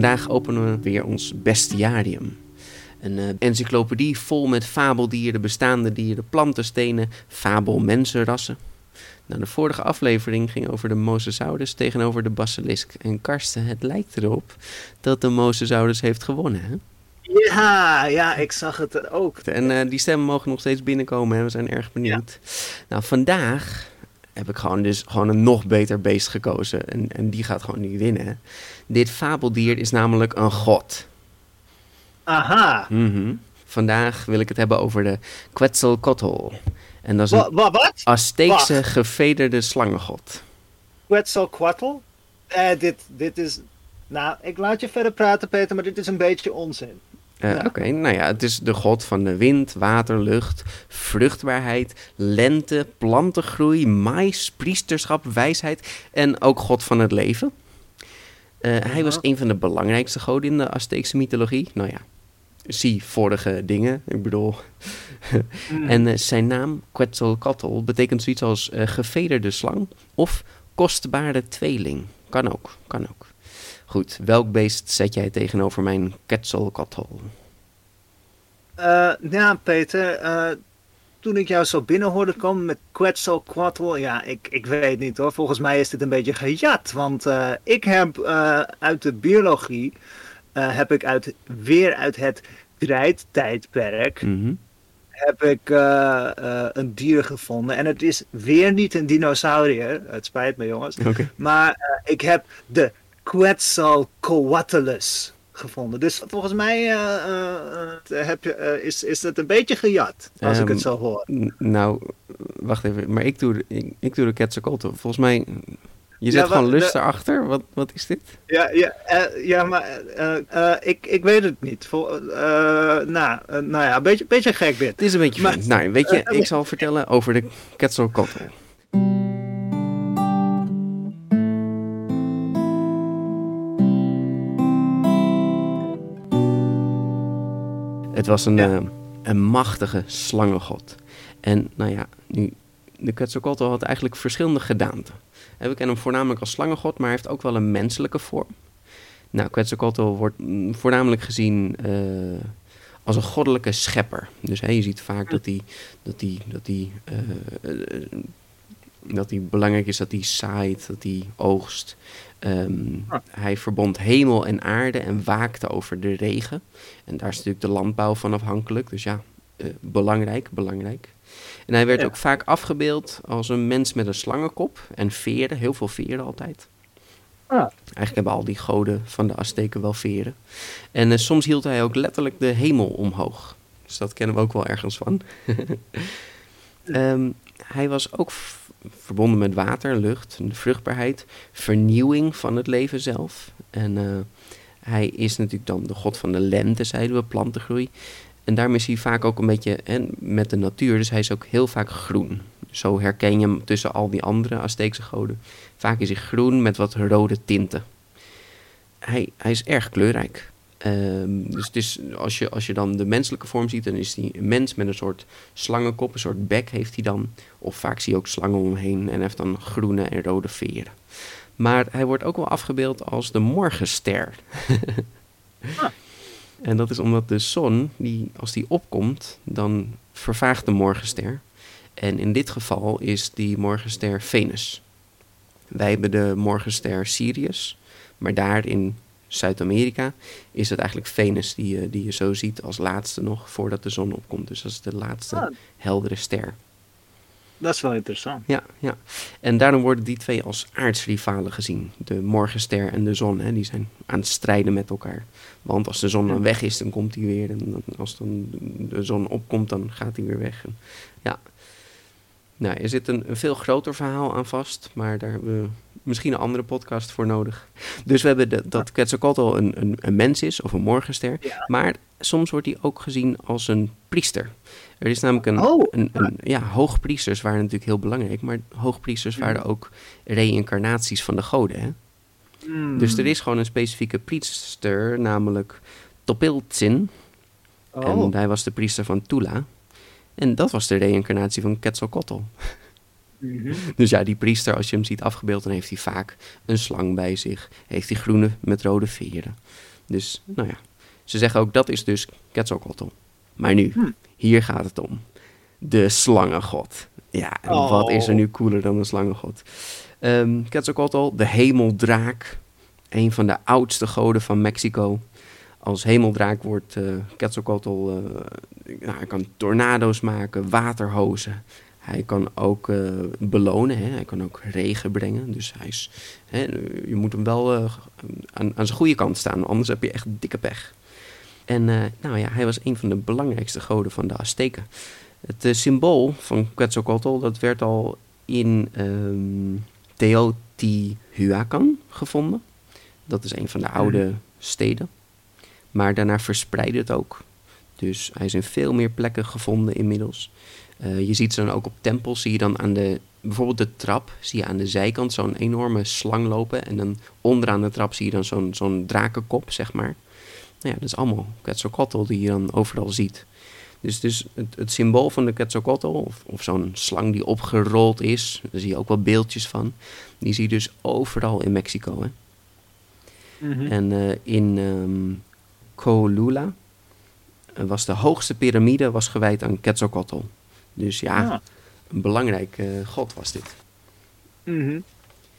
Vandaag openen we weer ons bestiarium. Een uh, encyclopedie vol met fabeldieren, bestaande dieren, planten, stenen, fabel, mensenrassen. Nou, de vorige aflevering ging over de mosasaurus tegenover de basilisk. En Karsten, het lijkt erop dat de mosasaurus heeft gewonnen, hè? Ja, ja, ik zag het ook. En uh, die stemmen mogen nog steeds binnenkomen, hè? we zijn erg benieuwd. Nou, vandaag heb ik gewoon dus gewoon een nog beter beest gekozen. En, en die gaat gewoon niet winnen. Dit fabeldier is namelijk een god. Aha. Mhm. Vandaag wil ik het hebben over de Quetzalcoatl. En dat is een wa- wat? Azteekse Wacht. gevederde slangengod. Quetzalcoatl? Eh, dit, dit is... Nou, ik laat je verder praten, Peter, maar dit is een beetje onzin. Eh, Ja. Oké, nou ja, het is de god van de wind, water, lucht, vruchtbaarheid, lente, plantengroei, mais, priesterschap, wijsheid en ook god van het leven. Eh, hij was een van de belangrijkste goden in de Azteekse mythologie. Nou ja, zie vorige dingen, ik bedoel. en eh, zijn naam, Quetzalcoatl, betekent zoiets als gevederde slang of kostbare tweeling. Kan ook, kan ook. Goed, welk beest zet jij tegenover mijn Quetzalcoatl? Eh, ja, Peter, eh, toen ik jou zo binnen hoorde komen met Quetzalcoatl, ja, ik, ik weet niet hoor. Volgens mij is dit een beetje gejat, want eh, ik heb eh, uit de biologie, eh, heb ik uit, weer uit het krijttijdperk, Mhm. heb ik eh, eh, een dier gevonden. En het is weer niet een dinosaurier, het spijt me jongens, Oké. maar eh, ik heb de Quetzalcoatlus gevonden. Dus volgens mij eh, eh, eh, heb je, is, is het een beetje gejat, als ik Ehm, het zo hoor. Nou, wacht even, maar ik doe, de- ik, ik doe de Quetzalcoatl. Volgens mij, je zet Ja, gewoon lust de- erachter. Wat, wat is dit? Ja, ja, ja maar ik, ik weet het niet. Vol, nou, nou ja, een beetje, beetje gek dit. Het is een beetje Maar-. Nou, weet je, ik zal vertellen over de Quetzalcoatl. Was een, Ja. eh, een machtige slangengod. En nou ja, nu, de Quetzalcoatl had eigenlijk verschillende gedaanten. Eh, We kennen hem voornamelijk als slangengod, maar hij heeft ook wel een menselijke vorm. Nou, Quetzalcoatl wordt mm, voornamelijk gezien eh, als een goddelijke schepper. Dus hè, je ziet vaak dat hij dat die, dat die, dat die belangrijk is dat hij zaait, dat hij oogst. Ehm, Ah. Hij verbond hemel en aarde en waakte over de regen. En daar is natuurlijk de landbouw van afhankelijk. Dus ja, eh, belangrijk, belangrijk. En hij werd Ja. ook vaak afgebeeld als een mens met een slangenkop en veren, heel veel veren altijd. Ah. Eigenlijk hebben al die goden van de Azteken wel veren. En eh, soms hield hij ook letterlijk de hemel omhoog. Dus dat kennen we ook wel ergens van. Ehm, hij was ook verbonden met water, lucht, en vruchtbaarheid, vernieuwing van het leven zelf. En eh, hij is natuurlijk dan de god van de lente, zeiden we, plantengroei. En daarmee is hij vaak ook een beetje hè, met de natuur, dus hij is ook heel vaak groen. Zo herken je hem tussen al die andere Azteekse goden. Vaak is hij groen met wat rode tinten. Hij, hij is erg kleurrijk. Ehm, dus het is, als, je, als je dan de menselijke vorm ziet, dan is hij een mens met een soort slangenkop, een soort bek heeft hij dan. Of vaak zie je ook slangen omheen en heeft dan groene en rode veren. Maar hij wordt ook wel afgebeeld als de morgenster. En dat is omdat de zon, die, als die opkomt, dan vervaagt de morgenster. En in dit geval is die morgenster Venus. Wij hebben de morgenster Sirius, maar daar in Zuid-Amerika is het eigenlijk Venus die je, die je zo ziet als laatste nog voordat de zon opkomt. Dus dat is de laatste Ah. heldere ster. Dat is wel interessant. Ja, ja. En daarom worden die twee als aardsrivalen gezien. De morgenster en de zon, hè, die zijn aan het strijden met elkaar. Want als de zon dan weg is, dan komt hij weer. En als dan de zon opkomt, dan gaat hij weer weg. En, ja. Nou, er zit een, een veel groter verhaal aan vast, maar daar hebben we misschien een andere podcast voor nodig. Dus we hebben de, dat Quetzalcoatl een, een, een mens is, of een morgenster. Ja. Maar soms wordt hij ook gezien als een priester. Er is namelijk een, Oh. een, een ja, hoogpriesters waren natuurlijk heel belangrijk, maar hoogpriesters waren ook reïncarnaties van de goden. Hè? Hmm. Dus er is gewoon een specifieke priester, namelijk Topiltzin. Oh. En hij was de priester van Tula. En dat was de reïncarnatie van Quetzalcoatl. Mhm. Dus ja, die priester, als je hem ziet afgebeeld, dan heeft hij vaak een slang bij zich. Heeft hij groene met rode veren. Dus, nou ja. Ze zeggen ook, dat is dus Quetzalcoatl. Maar nu, Hm. hier gaat het om. De slangengod. Ja, en wat Oh. is er nu cooler dan een slangengod? Ehm Quetzalcoatl, de hemeldraak. Een van de oudste goden van Mexico. Als hemeldraak wordt eh Quetzalcoatl... eh, nou, hij kan tornado's maken, waterhozen. Hij kan ook eh, belonen, hè? hij kan ook regen brengen. Dus hij is, hè, je moet hem wel aan, aan zijn goede kant staan, anders heb je echt dikke pech. En nou ja, hij was een van de belangrijkste goden van de Azteken. Het symbool van Quetzalcoatl, dat werd al in ehm Teotihuacan gevonden. Dat is een van de oude steden. Maar daarna verspreidde het ook. Dus hij is in veel meer plekken gevonden inmiddels. Eh, je ziet ze dan ook op tempels, zie je dan aan de, bijvoorbeeld de trap, zie je aan de zijkant zo'n enorme slang lopen. En dan onderaan de trap zie je dan zo'n zo'n drakenkop, zeg maar. Nou ja, dat is allemaal Quetzalcoatl die je dan overal ziet. Dus, dus het, het symbool van de Quetzalcoatl, of, of zo'n slang die opgerold is, daar zie je ook wel beeldjes van. Die zie je dus overal in Mexico. Hè? Mhm. En eh, in ehm Cholula eh, was de hoogste piramide was gewijd aan Quetzalcoatl. Dus ja, Ah. een belangrijk eh, god was dit. Mhm.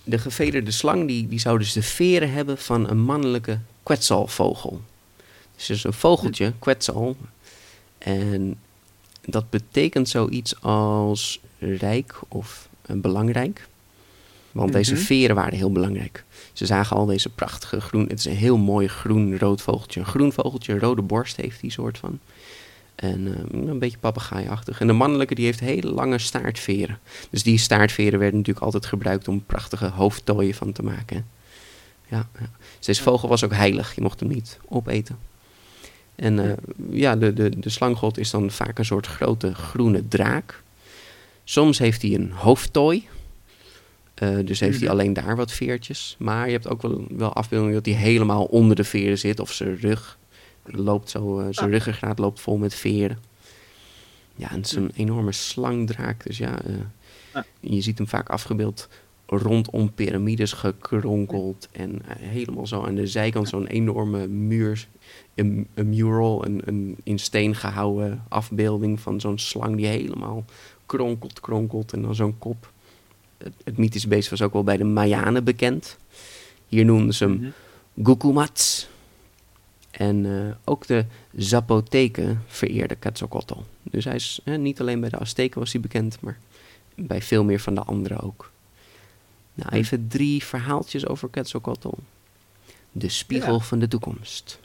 De gevederde slang die, die zou dus de veren hebben van een mannelijke kwetsalvogel. Dus is een vogeltje, kwetsal. En dat betekent zoiets als rijk of eh, belangrijk. Want deze Mhm. veren waren heel belangrijk. Ze zagen al deze prachtige groen. Het is een heel mooi groen-rood vogeltje. Een groen vogeltje, een rode borst heeft die soort van. En eh, een beetje papegaaiachtig. En de mannelijke die heeft hele lange staartveren. Dus die staartveren werden natuurlijk altijd gebruikt om prachtige hoofdtooien van te maken. Ja, ja. Dus deze vogel was ook heilig. Je mocht hem niet opeten. En eh, ja, de, de, de slanggod is dan vaak een soort grote groene draak. Soms heeft hij een hoofdtooi. Eh, dus heeft hij alleen daar wat veertjes. Maar je hebt ook wel, wel afbeeldingen dat hij helemaal onder de veren zit. Of zijn rug loopt zo, eh, zijn Ah. ruggengraat loopt vol met veren. Ja, en het is een enorme slangdraak. Dus ja, eh, Ah. je ziet hem vaak afgebeeld rondom piramides gekronkeld. En helemaal zo aan de zijkant zo'n enorme muur, een, een mural, een, een in steen gehouden afbeelding van zo'n slang die helemaal kronkelt, kronkelt en dan zo'n kop. Het, het mythische beest was ook wel bij de Mayanen bekend. Hier noemden ze hem Mhm. Gukumats. En eh, ook de Zapoteken vereerden Quetzalcoatl. Dus hij is eh, niet alleen bij de Azteken was hij bekend, maar bij veel meer van de anderen ook. Nou, even drie verhaaltjes over Quetzalcoatl. De spiegel Ja. van de toekomst.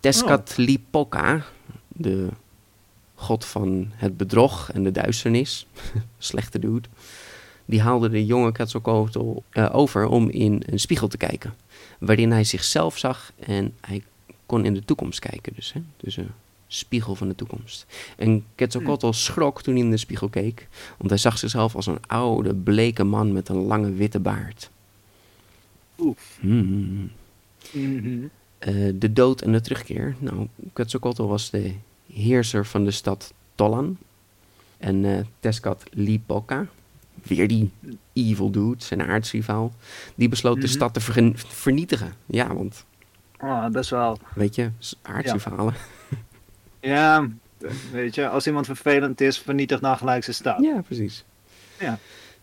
Tezcatlipoca, de god van het bedrog en de duisternis, slechte dude, die haalde de jonge Quetzalcoatl eh, over om in een spiegel te kijken. Waarin hij zichzelf zag en hij kon in de toekomst kijken. Dus, hè? dus een spiegel van de toekomst. En Quetzalcoatl schrok toen hij in de spiegel keek. Want hij zag zichzelf als een oude, bleke man met een lange witte baard. Oef. Hmm. Mhm. Eh, de dood en de terugkeer. Nou, Quetzalcoatl was de heerser van de stad Tollan. En eh Tezcatlipoca, weer die evil dude, zijn aardsrivaal, die besloot de Mhm. stad te vernietigen. Ja, want Oh, dat is wel... Weet je, aardsrivalen. Ja, weet je, als iemand vervelend is, vernietigt dan gelijk zijn stad. Ja, precies. Ja.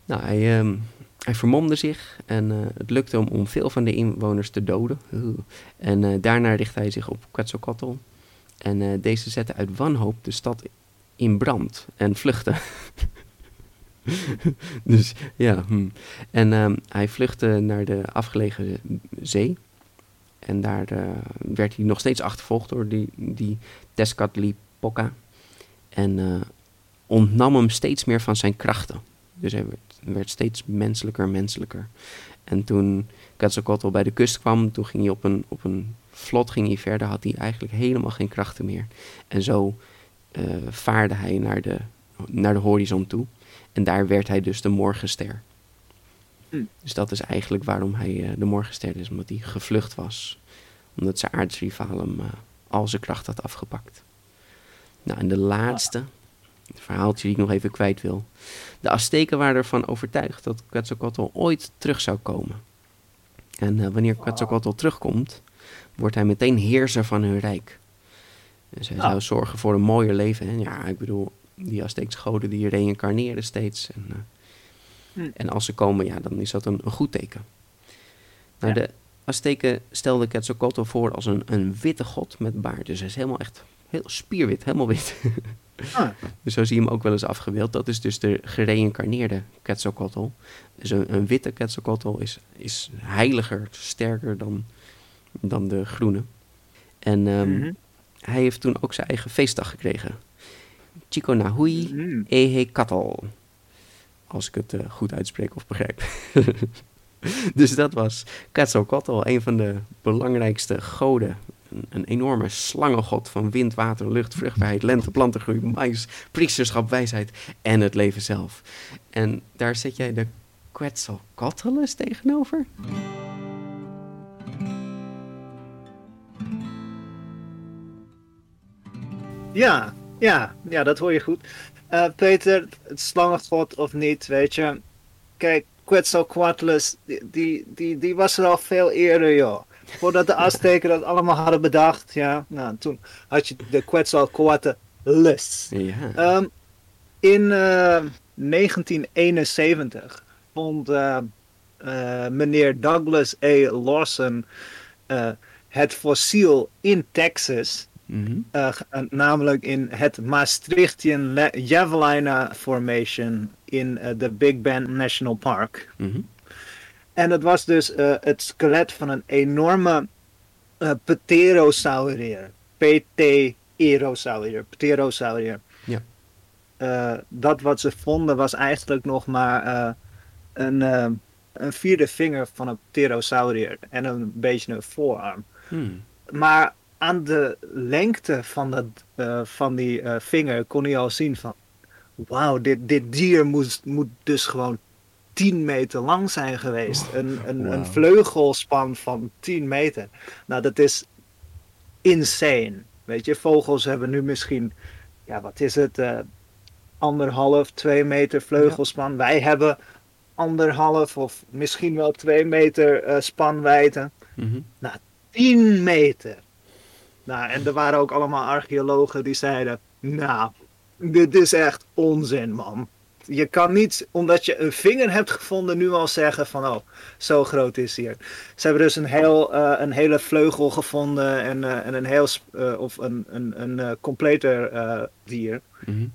Nou, hij, ehm, hij vermomde zich en eh, het lukte hem om veel van de inwoners te doden. En eh, daarna richtte hij zich op Quetzalcoatl. En eh, deze zette uit wanhoop de stad in brand en vluchtte. dus ja, hm. en ehm, hij vluchtte naar de afgelegen zee. En daar eh, werd hij nog steeds achtervolgd door die, die Tezcatlipoca. En eh, ontnam hem steeds meer van zijn krachten. Dus hij werd, werd steeds menselijker, menselijker. En toen Quetzalcoatl bij de kust kwam, toen ging hij op een, op een vlot ging hij verder, had hij eigenlijk helemaal geen krachten meer. En zo eh, vaarde hij naar de, naar de horizon toe. En daar werd hij dus de morgenster. Hm. Dus dat is eigenlijk waarom hij eh, de morgenster is, omdat hij gevlucht was. Omdat zijn aardsrivaal hem eh, al zijn kracht had afgepakt. Nou, en de laatste, het verhaaltje die ik nog even kwijt wil. De Azteken waren ervan overtuigd dat Quetzalcoatl ooit terug zou komen. En eh, wanneer Quetzalcoatl terugkomt, wordt hij meteen heerser van hun rijk. Dus hij Ah. zou zorgen voor een mooier leven. En ja, ik bedoel, die Azteekse goden die reïncarneren steeds. En, eh, Hm. en als ze komen, ja, dan is dat een, een goed teken. Nou, Ja. de Azteken stelden Quetzalcoatl voor als een, een witte god met baard. Dus hij is helemaal echt heel spierwit, helemaal wit. Ah, Dus zo zie je hem ook wel eens afgebeeld. Dat is dus de gereïncarneerde Quetzalcoatl. Dus een, een witte Quetzalcoatl is, is heiliger, sterker dan, dan de groene. En ehm, mhm. hij heeft toen ook zijn eigen feestdag gekregen. Chico Nahui Mhm. Ehecatl. Als ik het eh, goed uitspreek of begrijp. dus dat was Quetzalcoatl, een van de belangrijkste goden. Een, een enorme slangengod van wind, water, lucht, vruchtbaarheid, lente, plantengroei, mais, priesterschap, wijsheid en het leven zelf. En daar zet jij de Quetzalcoatl eens tegenover? Ja, ja, ja, dat hoor je goed. Eh, Peter, het slangengod of niet, weet je. Kijk, Quetzalcoatlus, die, die, die, die was er al veel eerder, joh. Voordat de Azteken dat allemaal hadden bedacht, ja. Nou, toen had je de Quetzalcoatlus. Ja. Ehm, in eh, 1971 vond eh, eh, meneer Douglas A. Lawson eh, het fossiel in Texas. Uh, g- uh, namelijk in het Maastrichtian Javelina Formation in uh, de Big Bend National Park. Mhm. En dat was dus het skelet van een enorme pterosaurier. Pterosaurier. Pterosaurier. Ja. Uh, dat wat ze vonden was eigenlijk nog maar een, een vierde vinger van een pterosaurier. En een beetje een voorarm. Hmm. Maar aan de lengte van, dat, uh, van die uh, vinger kon je al zien van... Wauw, dit, dit dier moet, moet dus gewoon 10 meter lang zijn geweest. Oh, een, een, wow. een vleugelspan van 10 meter. Nou, dat is insane. Weet je, vogels hebben nu misschien... Ja, wat is het? Uh, anderhalf, twee meter vleugelspan. Ja. Wij hebben anderhalf of misschien wel twee meter spanwijdte. Mm -hmm. Nou, 10 meter. Nou, en er waren ook allemaal archeologen die zeiden: Nou, dit is echt onzin, man. Je kan niet, omdat je een vinger hebt gevonden, nu al zeggen: van oh, zo groot is hier. Ze hebben dus een, heel, uh, een hele vleugel gevonden en, uh, en een heel, uh, of een, een, een completer dier. Mm -hmm.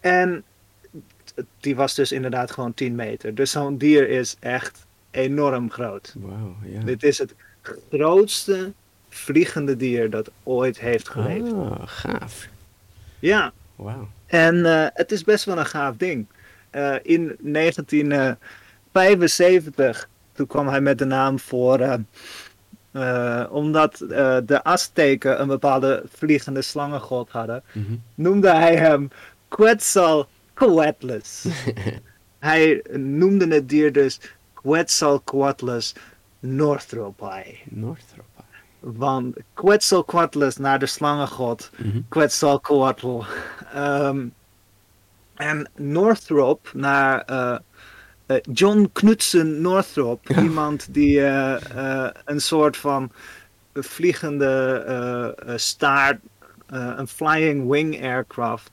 En die was dus inderdaad gewoon 10 meter. Dus zo'n dier is echt enorm groot. Wow, yeah. Dit is het grootste vliegende dier dat ooit heeft geleefd. Ah, gaaf. Ja. Wauw. En uh, het is best wel een gaaf ding. Uh, in 1975, toen kwam hij met de naam voor. Uh, omdat de Azteken een bepaalde vliegende slangengod hadden, mm -hmm. noemde hij hem Quetzalcoatlus. hij noemde het dier dus Quetzalcoatlus Northropi. Northropi. Want Quetzalcoatlus naar de slangengod, mm -hmm. Quetzalcoatl. Um, en Northrop naar uh, uh, John Knudsen Northrop. Ja. Iemand die uh, een soort van vliegende staart, een flying wing aircraft,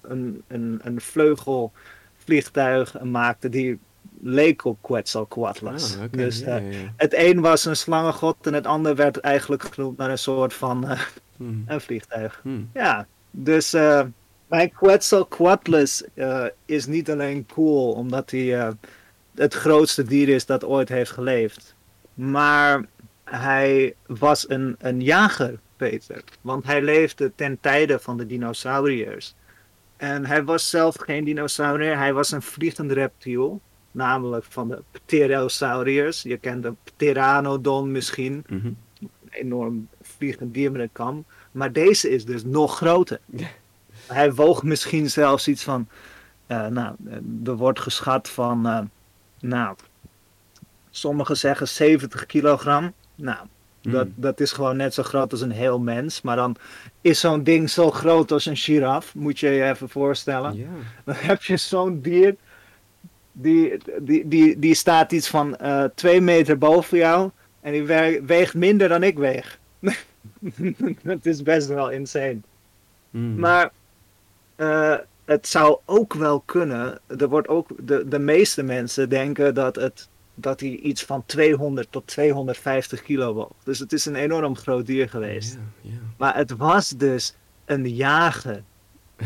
een, een, een vleugelvliegtuig maakte die leek op Quetzalcoatlus. Ah, dus ja, ja. het een was een slangengod en het ander werd eigenlijk genoemd naar een soort van hmm. een vliegtuig. Hmm. Ja, dus mijn Quetzalcoatlus is niet alleen cool omdat hij het grootste dier is dat ooit heeft geleefd. Maar hij was een, een jager, Peter. Want hij leefde ten tijde van de dinosauriërs. En hij was zelf geen dinosaurier, hij was een vliegend reptiel. Namelijk van de pterosauriërs. Je kent de pteranodon misschien. Mhm. Een enorm vliegend dier met een kam. Maar deze is dus nog groter. Hij woog misschien zelfs iets van... Uh, nou, er wordt geschat van... Uh, nou, sommigen zeggen 70 kilogram. Nou, dat, hmm. dat is gewoon net zo groot als een heel mens. Maar dan is zo'n ding zo groot als een giraf. Moet je je even voorstellen. Dan heb je zo'n dier. Die, die, die, die staat iets van uh, twee meter boven jou. En die weegt minder dan ik weeg. dat is best wel insane. Hmm. Maar uh, het zou ook wel kunnen. Er wordt ook, de, de meeste mensen denken dat, het, dat hij iets van 200 tot 250 kilo woog. Dus het is een enorm groot dier geweest. Maar het was dus een jager.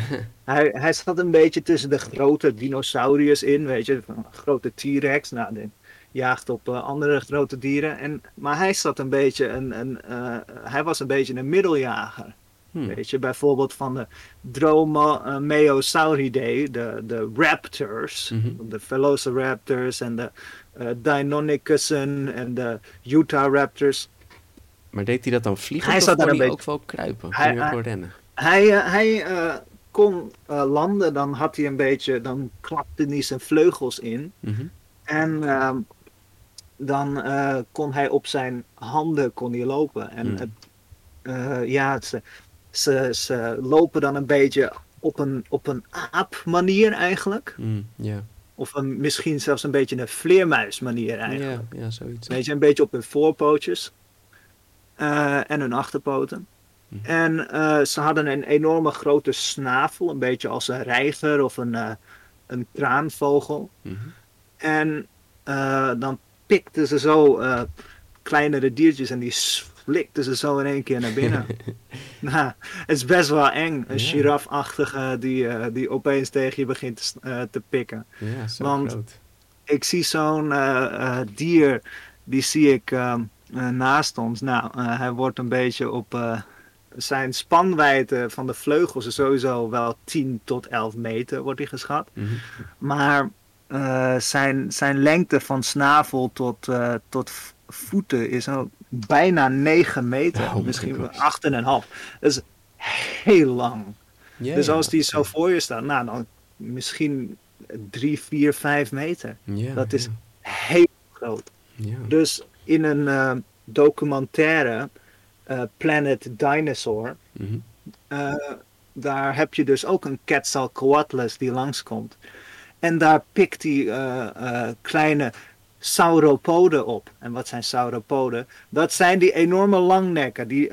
hij, hij zat een beetje tussen de grote dinosauriërs in, weet je, een grote T-Rex. Nou, die jaagt op uh, andere grote dieren. En, maar hij zat een beetje een, een uh, hij was een beetje een middeljager. Hmm. Weet je, bijvoorbeeld van de Dromaeosauridae, de, de raptors, mm de Velociraptors en de uh, Deinonychusen en de Utah Raptors. Maar deed hij dat dan vliegen hij of kon hij ook wel kruipen? Hij, hij, hij rennen? Hij, uh, uh, kon landen, dan had hij een beetje, dan klapte hij zijn vleugels in. Mm En ehm, dan kon hij op zijn handen kon hij lopen. En mm. het, ja, ze, ze lopen dan een beetje op een, op een aapmanier eigenlijk. Mm, Of een, misschien zelfs een beetje een vleermuismanier eigenlijk. Ja, ja zoiets. Weet je, een beetje op hun voorpootjes. En hun achterpoten. Mm. En uh, ze hadden een enorme grote snavel, een beetje als een reiger of een, uh, een kraanvogel. Mm -hmm. En dan pikten ze zo kleinere diertjes en die flikte ze zo in één keer naar binnen. nou, het is best wel eng. Een ja. girafachtige die, die opeens tegen je begint te, te pikken. Ja, zo Want groot. ik zie zo'n dier, die zie ik ehm, naast ons. Nou, hij wordt een beetje op zijn spanwijdte van de vleugels is sowieso wel 10 tot 11 meter, wordt hij geschat. Mm -hmm. Maar zijn, zijn lengte van snavel tot, tot voeten is al bijna 9 meter, oh misschien wel 8,5. Dat is heel lang. dus als die zo voor je staat, nou dan misschien 3, 4, 5 meter. dat is heel groot. Dus in een uh, documentaire, uh, Planet Dinosaur, mm -hmm. uh, daar heb je dus ook een Quetzalcoatlus die langskomt. En daar pikt hij kleine sauropoden op. En wat zijn sauropoden? Dat zijn die enorme langnekken die,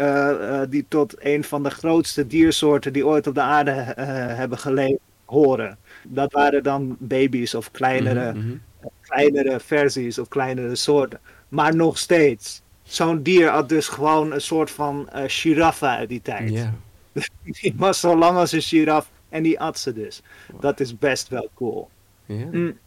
die tot een van de grootste diersoorten die ooit op de aarde hebben geleefd horen. Dat waren dan baby's of kleinere, mm -hmm. kleinere versies of kleinere soorten. Maar nog steeds. Zo'n dier had dus gewoon een soort van uh, giraffe uit die tijd. Yeah. die was zo lang als een giraf en die at ze dus. Wow. Dat is best wel cool. Yeah. Mm.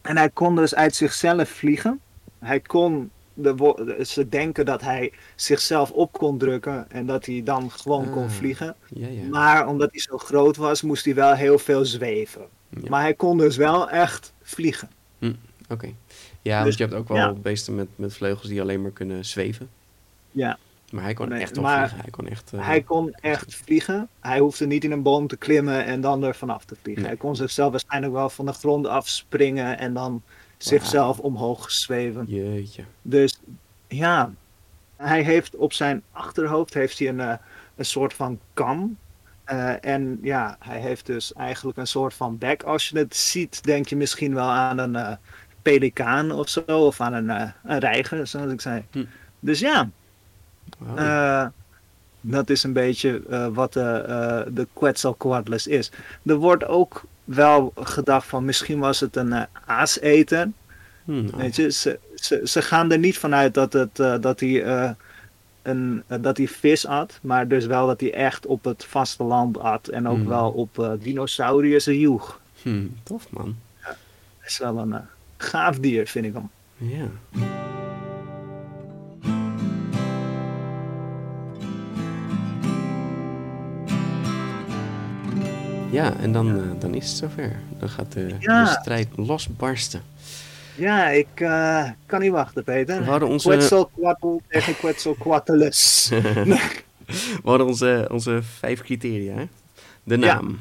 En hij kon dus uit zichzelf vliegen. Hij kon de, ze denken dat hij zichzelf op kon drukken en dat hij dan gewoon kon ah, vliegen. Ja, ja. Maar omdat hij zo groot was, moest hij wel heel veel zweven. Maar hij kon dus wel echt vliegen. Hm, Oké. Ja, dus, want je hebt ook wel beesten met, met vleugels die alleen maar kunnen zweven. Ja. Maar hij kon echt wel vliegen. Hij kon echt, uh, hij kon echt vliegen. Hij hoefde niet in een boom te klimmen en dan er vanaf te vliegen. Nee. Hij kon zichzelf waarschijnlijk wel van de grond afspringen en dan wow. zichzelf omhoog zweven. Jeetje. Dus ja, hij heeft op zijn achterhoofd heeft hij een, uh, een soort van kam. Uh, en ja, hij heeft dus eigenlijk een soort van bek. Als je het ziet, denk je misschien wel aan een pelikaan of zo. Of aan een, een reiger, zoals ik zei. Hm. Dus ja, Wow. Eh, dat is een beetje eh, wat de, eh, de Quetzalcoatlus is. Er wordt ook wel gedacht van misschien was het een eh, aaseter. Hmm, oh. Weet je, ze, ze, ze gaan er niet vanuit dat, het, eh, dat, hij, eh, een, eh, dat hij vis at, maar dus wel dat hij echt op het vasteland at en ook Hmm. wel op eh dinosauriërs joeg. Hmm, tof man. Dat is wel een eh, gaaf dier, vind ik hem. Ja. Ja, en dan, eh, dan is het zover. Dan gaat de, Ja. de strijd losbarsten. Ja, ik eh, kan niet wachten, Peter. We hadden onze- Quetzalcoatl tegen Quetzalcoatlus. We hadden onze, onze vijf criteria. hè? De Ja. naam.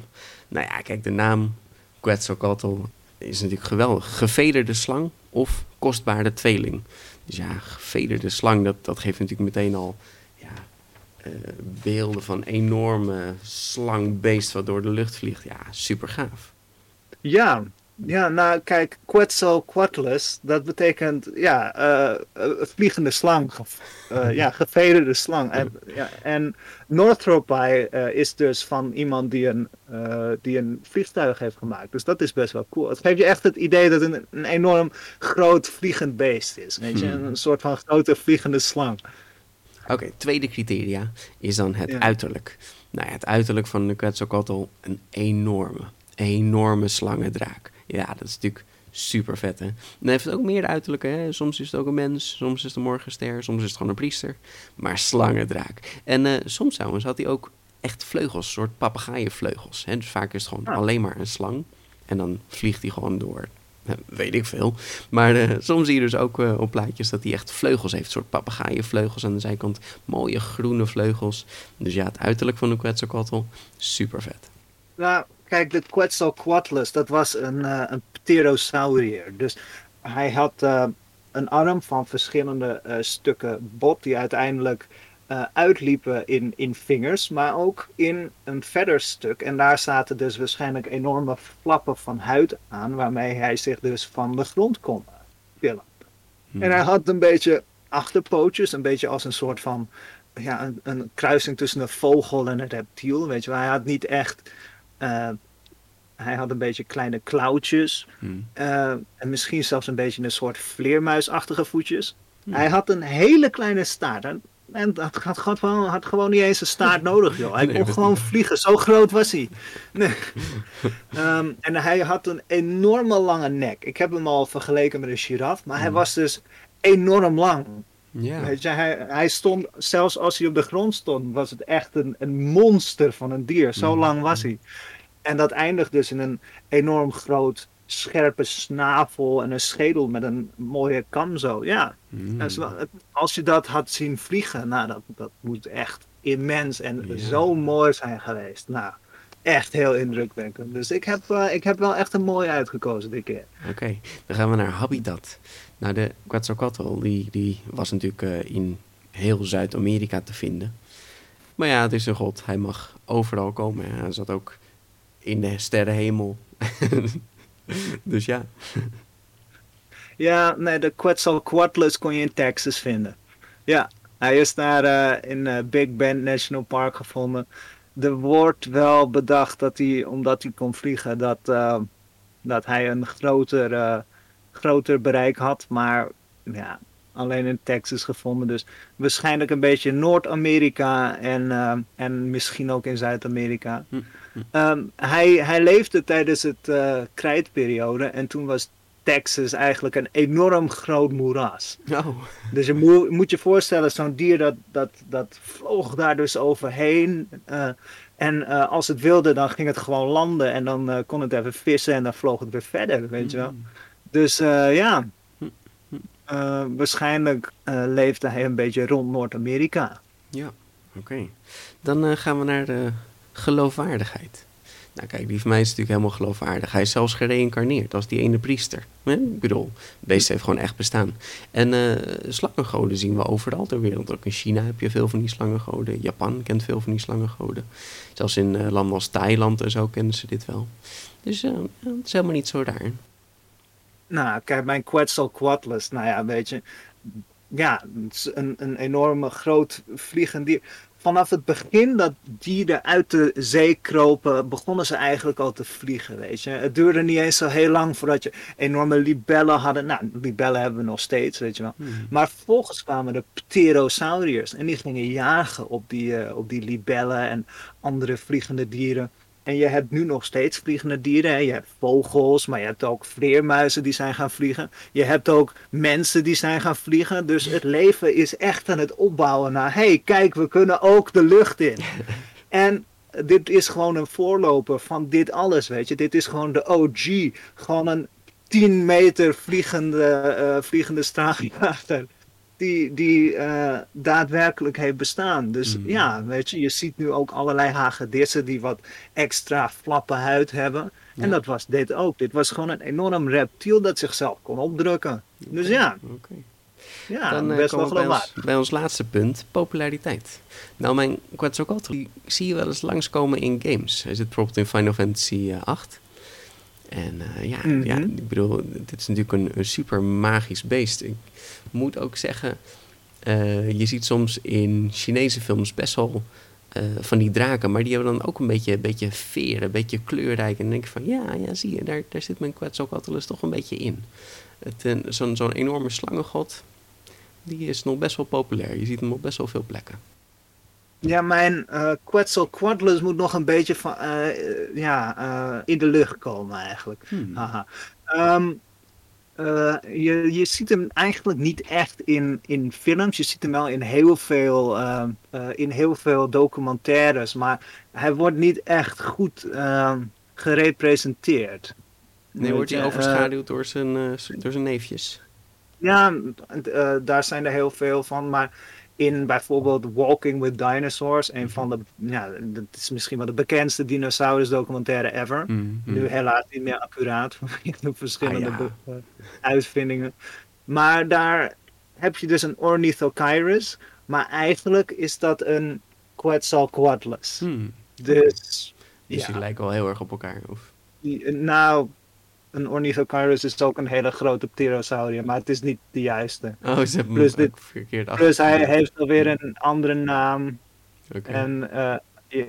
Nou ja, kijk, de naam Quetzalcoatl is natuurlijk geweldig. Gevederde slang of kostbare tweeling. Dus ja, gevederde slang, dat, dat geeft natuurlijk meteen al ja, eh, beelden van enorme slangbeest wat door de lucht vliegt. Ja, super gaaf. Ja, ja, nou kijk, Quetzalcoatlus, dat betekent ja, een vliegende slang. Eh, ja, gevederde slang. En, ja, en Northropi eh, is dus van iemand die een, die een vliegtuig heeft gemaakt. Dus dat is best wel cool. Het geeft je echt het idee dat het een, een enorm groot vliegend beest is. Weet je? Hmm. Een soort van grote vliegende slang. Oké, tweede criteria is dan het Ja. uiterlijk. Nou ja, het uiterlijk van de Quetzalcoatl, een enorme, enorme slangendraak. Ja, dat is natuurlijk super vet, hè. En hij heeft ook meer uiterlijke, hè. Soms is het ook een mens, soms is het een morgenster, soms is het gewoon een priester. Maar slangendraak. En eh, soms trouwens had hij ook echt vleugels, soort papegaaienvleugels. Hè. Dus vaak is het gewoon Ah. alleen maar een slang. En dan vliegt hij gewoon door weet ik veel. Maar eh, soms zie je dus ook eh, op plaatjes dat hij echt vleugels heeft. Een soort papegaaienvleugels aan de zijkant. Mooie groene vleugels. Dus ja, het uiterlijk van de Quetzalcoatl, super vet. Nou, kijk, de Quetzalcoatlus, dat was een, eh, een pterosaurier. Dus hij had eh, een arm van verschillende eh, stukken bot die uiteindelijk uitliepen in, in vingers, maar ook in een verder stuk. En daar zaten dus waarschijnlijk enorme flappen van huid aan, waarmee hij zich dus van de grond kon eh, tillen. En hij had een beetje achterpootjes, een beetje als een soort van ja, een, een kruising tussen een vogel en een reptiel. Weet je, wel. hij had niet echt. Eh, hij had een beetje kleine klauwtjes. Hmm. eh, en misschien zelfs een beetje een soort vleermuisachtige voetjes. Hmm. Hij had een hele kleine staart. En, en dat had, had, gewoon, had gewoon niet eens een staart nodig, joh. Hij Nee, kon gewoon vliegen. Zo groot was hij. Nee. Ehm, en hij had een enorme lange nek. Ik heb hem al vergeleken met een giraf. Maar hij Hmm. was dus enorm lang. Ja. Weet je, hij, hij stond, zelfs als hij op de grond stond, was het echt een, een monster van een dier. Zo Mm. lang was hij. En dat eindigt dus in een enorm groot, scherpe snavel en een schedel met een mooie kam zo. Ja, het- als je dat had zien vliegen, nou, dat, dat moet echt immens en zo mooi zijn geweest. Nou, echt heel indrukwekkend. Dus ik heb, eh, ik heb wel echt een mooie uitgekozen dit keer. Oké, dan gaan we naar habitat. Nou, de Quetzalcoatl, die, die was natuurlijk eh, in heel Zuid-Amerika te vinden. Maar ja, het is een god. Hij mag overal komen. Hij zat ook in de sterrenhemel. dus ja. Ja, nee, de Quetzalcoatlus kon je in Texas vinden. Ja, hij is daar eh, in eh, Big Bend National Park gevonden. Er wordt wel bedacht dat hij, omdat hij kon vliegen, dat, dat hij een groter, groter bereik had. Maar ja, alleen in Texas gevonden. Dus waarschijnlijk een beetje Noord-Amerika en, eh, en misschien ook in Zuid-Amerika. Hm, Ehm, hij, hij leefde tijdens het eh krijtperiode en toen was Texas eigenlijk een enorm groot moeras. Oh, Dus je moet, moet je voorstellen, zo'n dier dat, dat, dat vloog daar dus overheen. eh, en als het wilde, dan ging het gewoon landen en dan kon het even vissen en dan vloog het weer verder, weet je wel. Dus eh, ja, Eh, waarschijnlijk eh, leefde hij een beetje rond Noord-Amerika. ja. Oké. Dan gaan we naar de geloofwaardigheid. Nou kijk, die van mij is natuurlijk helemaal geloofwaardig. Hij is zelfs gereïncarneerd als die ene priester. Hè? Ik bedoel, het beest heeft gewoon echt bestaan. En eh slangengoden zien we overal ter wereld. Ook in China heb je veel van die slangengoden. Japan kent veel van die slangengoden. Zelfs in eh, landen als Thailand en zo kennen ze dit wel. Dus het is helemaal niet zo raar. Nou, kijk, mijn Quetzalcoatlus, nou ja, weet je, ja, een, een enorme groot vliegend dier vanaf het begin dat dieren uit de zee kropen, begonnen ze eigenlijk al te vliegen, weet je. Het duurde niet eens zo heel lang voordat je enorme libellen hadden. Nou, libellen hebben we nog steeds, weet je wel. Hmm. Maar vervolgens kwamen de pterosauriërs en die gingen jagen op die, uh, op die libellen en andere vliegende dieren. En je hebt nu nog steeds vliegende dieren. Hè? Je hebt vogels, maar je hebt ook vleermuizen die zijn gaan vliegen. Je hebt ook mensen die zijn gaan vliegen. Dus het leven is echt aan het opbouwen naar... hé, hey, kijk, we kunnen ook de lucht in. en dit is gewoon een voorloper van dit alles, weet je. Dit is gewoon de OG. Gewoon een 10 meter vliegende, uh, vliegende straaljager die, die uh, daadwerkelijk heeft bestaan. Dus mm. ja, weet je, je ziet nu ook allerlei hagedissen die wat extra flappen huid hebben. En dat was dit ook. Dit was gewoon een enorm reptiel dat zichzelf kon opdrukken. Dus ja. Okay. Ja, Dan uh, best wel bij ons, bij ons laatste punt, populariteit. Nou, mijn Quetzalcoatl zie je wel eens langskomen in games. Hij zit bijvoorbeeld in Final Fantasy 8. Eh, en uh, ja, ja, mhm. ik bedoel, dit is natuurlijk een, een super magisch beest. Ik, moet ook zeggen, uh, je ziet soms in Chinese films best wel uh, van die draken, maar die hebben dan ook een beetje, beetje veren, een beetje kleurrijk. En dan denk ik van, ja, ja zie je, daar, daar zit mijn Quetzalcoatlus toch een beetje in. Zo'n zo'n enorme slangengod, die is nog best wel populair. Je ziet hem op best wel veel plekken. Ja, mijn uh, Quetzalcoatlus moet nog een beetje van, uh, ja, uh, in de lucht komen eigenlijk. Hmm. Haha. Um, uh, je, je ziet hem eigenlijk niet echt in, in films. Je ziet hem wel in heel veel, uh, uh, in heel veel documentaires. Maar hij wordt niet echt goed ehm, gerepresenteerd. Nee, wordt hij overschaduwd door, zijn, door zijn neefjes? Ja, daar zijn er heel veel van. Maar in bijvoorbeeld Walking with Dinosaurs, een van de, ja, dat is misschien wel de bekendste dinosaurus documentaire ever. Mm, mm. Nu helaas niet meer accuraat vanwege de verschillende ah, ja. uitvindingen. Maar daar heb je dus een Ornithocheirus, maar eigenlijk is dat een Quetzalcoatlus. Mm. Dus, dus ja. die lijken wel heel erg op elkaar, of? Nou, een Ornithocheirus is ook een hele grote pterosaurier, maar het is niet de juiste. Oh, ze hebben plus, dit, verkeerd plus hij heeft alweer een andere naam. Okay. En uh,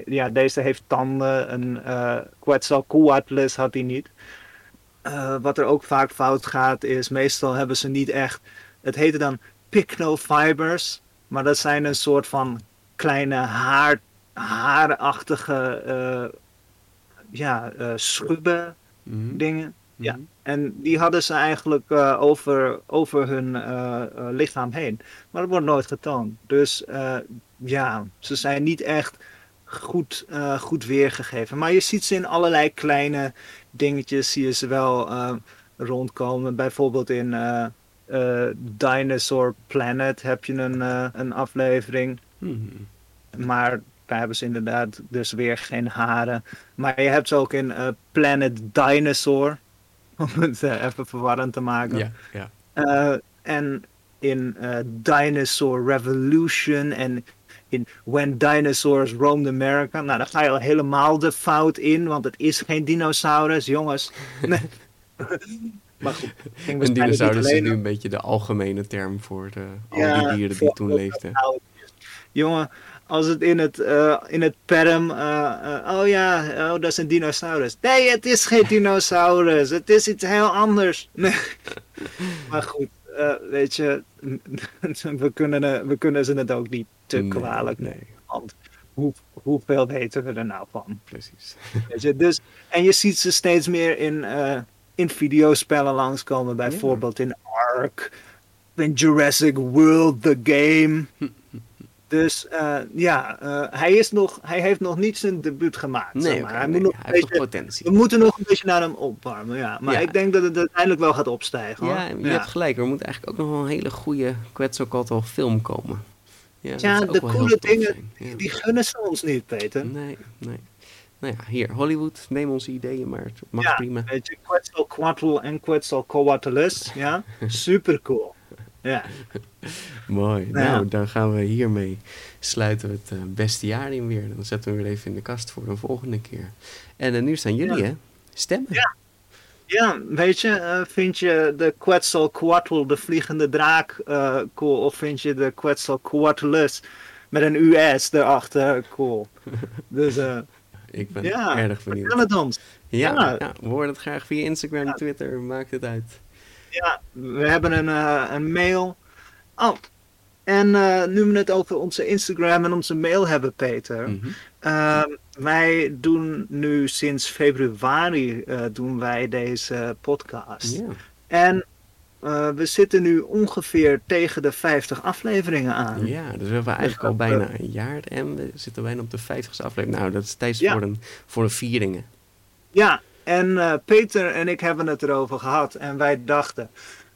ja, deze heeft tanden. Een uh, Quetzalcoatlus had hij niet. Uh, wat er ook vaak fout gaat is, meestal hebben ze niet echt, het heette dan pycnofibers, maar dat zijn een soort van kleine haar, haarachtige ja, schubben mm -hmm. dingen. Ja, mhm. en die hadden ze eigenlijk uh, over, over hun uh, uh, lichaam heen. Maar dat wordt nooit getoond. Dus ja, ze zijn niet echt goed, goed weergegeven. Maar je ziet ze in allerlei kleine dingetjes, zie je ze wel rondkomen. Bijvoorbeeld in Dinosaur Planet heb je een, een aflevering. Mm Maar daar hebben ze inderdaad dus weer geen haren. Maar je hebt ze ook in Planet Dinosaur. om het uh, even verwarrend te maken. Ja, ja. Uh, en in uh, Dinosaur Revolution en in When Dinosaurs Roamed America. Nou, dan ga je al helemaal de fout in, want het is geen dinosaurus, jongens. maar goed. Een dinosaurus is nu een beetje de algemene term voor de, al ja, die dieren die toen leefden. Jongen, als het in het, uh, in het perm, uh, oh ja, oh, dat is een dinosaurus. Nee, het is geen dinosaurus, het is iets heel anders. Nee. maar goed, weet je, we kunnen, we kunnen ze het ook niet te kwalijk nemen. Want hoe, hoeveel weten we er nou van? Precies. Weet je, dus, en je ziet ze steeds meer in, in videospellen langskomen, bijvoorbeeld in Ark, in Jurassic World, The Game. Dus uh, ja, uh, hij, is nog, hij heeft nog niet zijn debuut gemaakt. Nee, zeg maar. okay, hij, moet nog hij beetje, potentie. We moeten nog een beetje naar hem opwarmen, ja. Maar ja. ik denk dat het uiteindelijk wel gaat opstijgen. Hoor. Ja, je ja. hebt gelijk. Er moet eigenlijk ook nog wel een hele goede Quetzalcoatl film komen. Ja, ja de coole dingen, ja. die gunnen ze ons niet, Peter. Nee, nee. Nou ja, hier, Hollywood, neem onze ideeën, maar het mag prima. Weet je, Quetzalcoatl en Quetzalcoatlus, ja, super cool. Ja. Mooi. Nou, nou, dan gaan we hiermee sluiten we het uh, beste jaar in weer. Dan zetten we weer even in de kast voor een volgende keer. En uh, nu staan jullie, ja. hè? Stemmen. Ja. Ja, weet je, eh, vind je de Quetzalcoatl, de vliegende draak, eh, cool? Of vind je de Quetzalcoatlus met een US erachter cool? Dus eh Ik ben ja, erg vertel benieuwd. het ons. Ja, Ja. ja, we horen het graag via Instagram, Ja. Twitter, maakt het uit. Ja, we hebben een, eh, een mail. Oh, en eh, nu we het over onze Instagram en onze mail hebben, Peter. Mhm. Ehm, wij doen nu sinds februari eh, doen wij deze podcast. En we zitten nu ongeveer tegen de 50 afleveringen aan. ja, dus we hebben eigenlijk al bijna een jaar en we zitten bijna op de 50ste aflevering. Nou, dat is tijd Ja. voor, een, voor een vieringen. Ja, en eh, Peter en ik hebben het erover gehad. En wij dachten,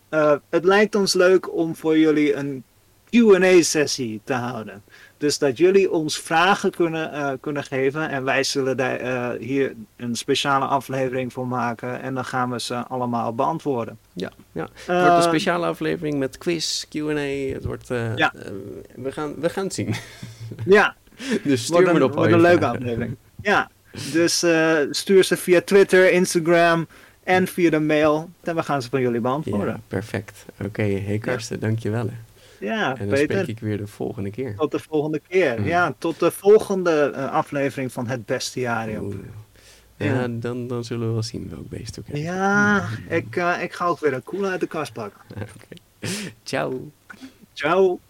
eh, het lijkt ons leuk om voor jullie een Q&A-sessie te houden. Dus dat jullie ons vragen kunnen, eh, kunnen geven. En wij zullen daar hier een speciale aflevering voor maken. En dan gaan we ze allemaal beantwoorden. Ja, ja. Het wordt een Eh, speciale aflevering met quiz, Q&A. Het wordt... Ja. we, gaan, we gaan het zien. Ja, dus stuur wordt me een, op wordt een leuke aflevering. Ja, dus eh, stuur ze via Twitter, Instagram en via de mail. En we gaan ze van jullie Ja, beantwoorden. perfect. Oké, hey Karsten, dankjewel. hè. Ja, En dan Peter. spreek ik weer de volgende keer. Tot de volgende keer. Mm. Ja, tot de volgende eh, aflevering van het bestiarium. Oeh. Ja. Ja, dan, dan zullen we wel zien welk beest ook. Ja, ik, eh, ik ga ook weer een koel uit de kast pakken. Oké. Ciao. Ciao.